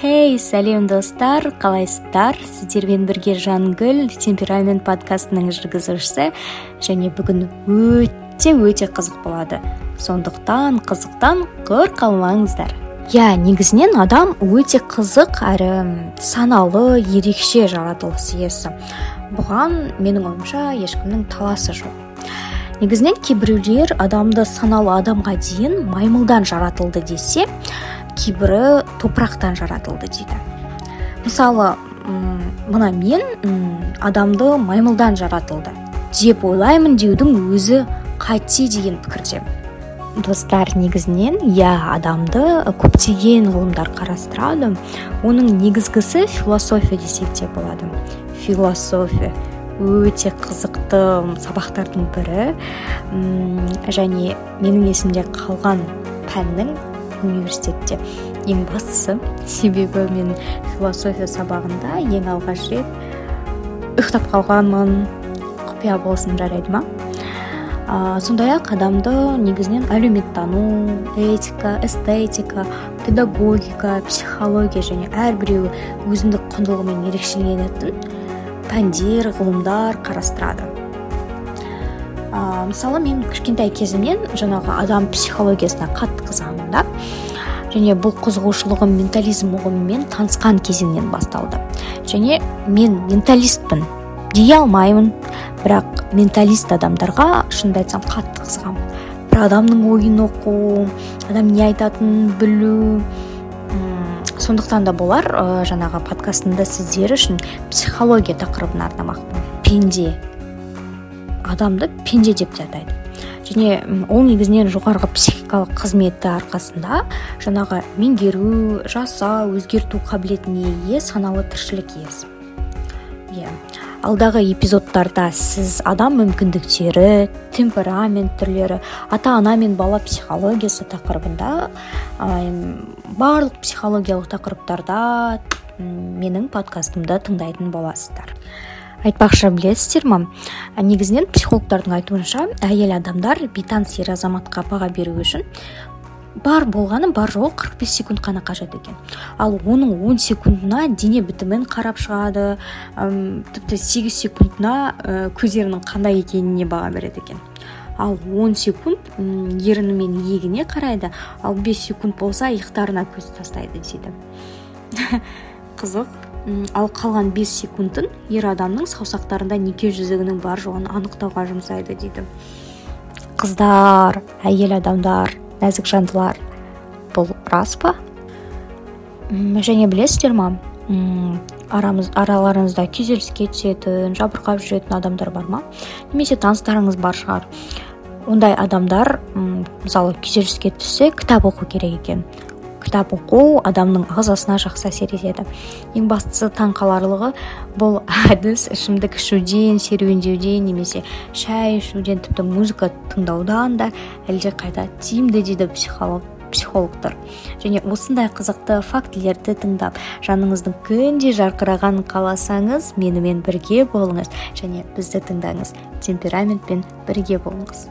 хей сәлем достар. Калайсыздар сиздермен бирге жангүл темперамент подкастынын жүргүзүүчүсү және бүгүн өтө өтө кызык болот сондуктан кызыктан көр калмаңыздар иә негизинен адам өтө кызык әрі саналуу ерекше жаратылыс ээси буган менин оюмча эч кимдин талаасы кээ бирөөлөр адамды саналуу адамга дейин маймылдан жаратылды десе кээ бири топурактан жаратылды дейт мисалы мына мен адамды маймылдан жаратылды деп ойлаймын деүүдүн өзү кате деген пикирдемин достор негизинен иә адамды көптөгөн кылымдар караштырат мунун негизгиси философия десек де болот философия. Өтө кызыктуу сабактардын бири және менин эсимде калган пәннің университетте эң бастысы. Себеби мен философия сабагында эң алгач ирет уктап калганмын купуя болсун жарайдымы сондай ак адамды негизинен алюметтануу этика эстетика педагогика психология және ар бирөө өзүндүк кундулугу пәндер кылымдар караштырады мисалы мен кичинекей кезимден жанагы адам психологиясына катты кызыгамын да. Және бул кызыгуучулугум ментализм угуму менен таанышкан кезимден башталды және мен менталистпин дей алмаймын. Бирок менталист адамдарга шынымды айтсам катты кызыгам бир адамдын оюн окуу адам эмне айтатынын билүү сондуктан да болар э, жанагы подкастымда сиздер үчүн психология такырыбын арнамакмын пенде. Адамды пенде деп те атайт және ол негизинен жогорку психикалык кызмети аркасында жанагы меңгерүү жасоо өзгөртүү кабилетине ээ саналуу тирчилик ээси иә. Алдагы эпизоддордо сиз адам мүмкүндүктөрү темперамент түрлөрү ата ана менен бала психологиясы такырыбында баардык психологиялык такырыптарда менин подкастымды тыңдайтын боласыздар. Айтпакчы билесиздерби негизинен психологдордун айтуунча айыл адамдар бейтаныс эр азаматка бага берүү үчүн бар болгону бар кырк беш секунд гана кажет экен ал онун он секундуна дене битимин карап чыгат типти сегиз секундуна э, көздөрүнүн кандай экенине бага берет экен ал он секунд эрини менен ийигине карайт ал беш секунд болсо ыяктарына көз тастайт дейт кызык ал калган беш секундун эр адамдын саусактарында неке жүзүгүнүн бар жогун аныктоого жумсайт дейт кыздар айыл адамдар. Назик жандылар бул распы және билесиздерби араларыңызда күйзөлүскө түшөтүн жабыркап жүрөтүн адамдар бармы немесе тааныштарыңыз бар шыгар мындай адамдар мисалы күйзөлүскө түшсө китап окуу керек экен китап окуу адамдын ағзасына жакшы таасир этет эң бастысы таң каларлыгы бул адис ичимдик ичүүдөн серуендөөдөн немесе чай ичүүдөн типти музыка тыңдаудан да элже кайда тиимдүү дейт психологдор және ушундай кызыктуу фактилерди тыңдап жаныңыздын күндөй жаркыраганын кааласаңыз мени менен бирге болуңуз және бизди тыңдаңыз. Темпераментпен бирге болуңуз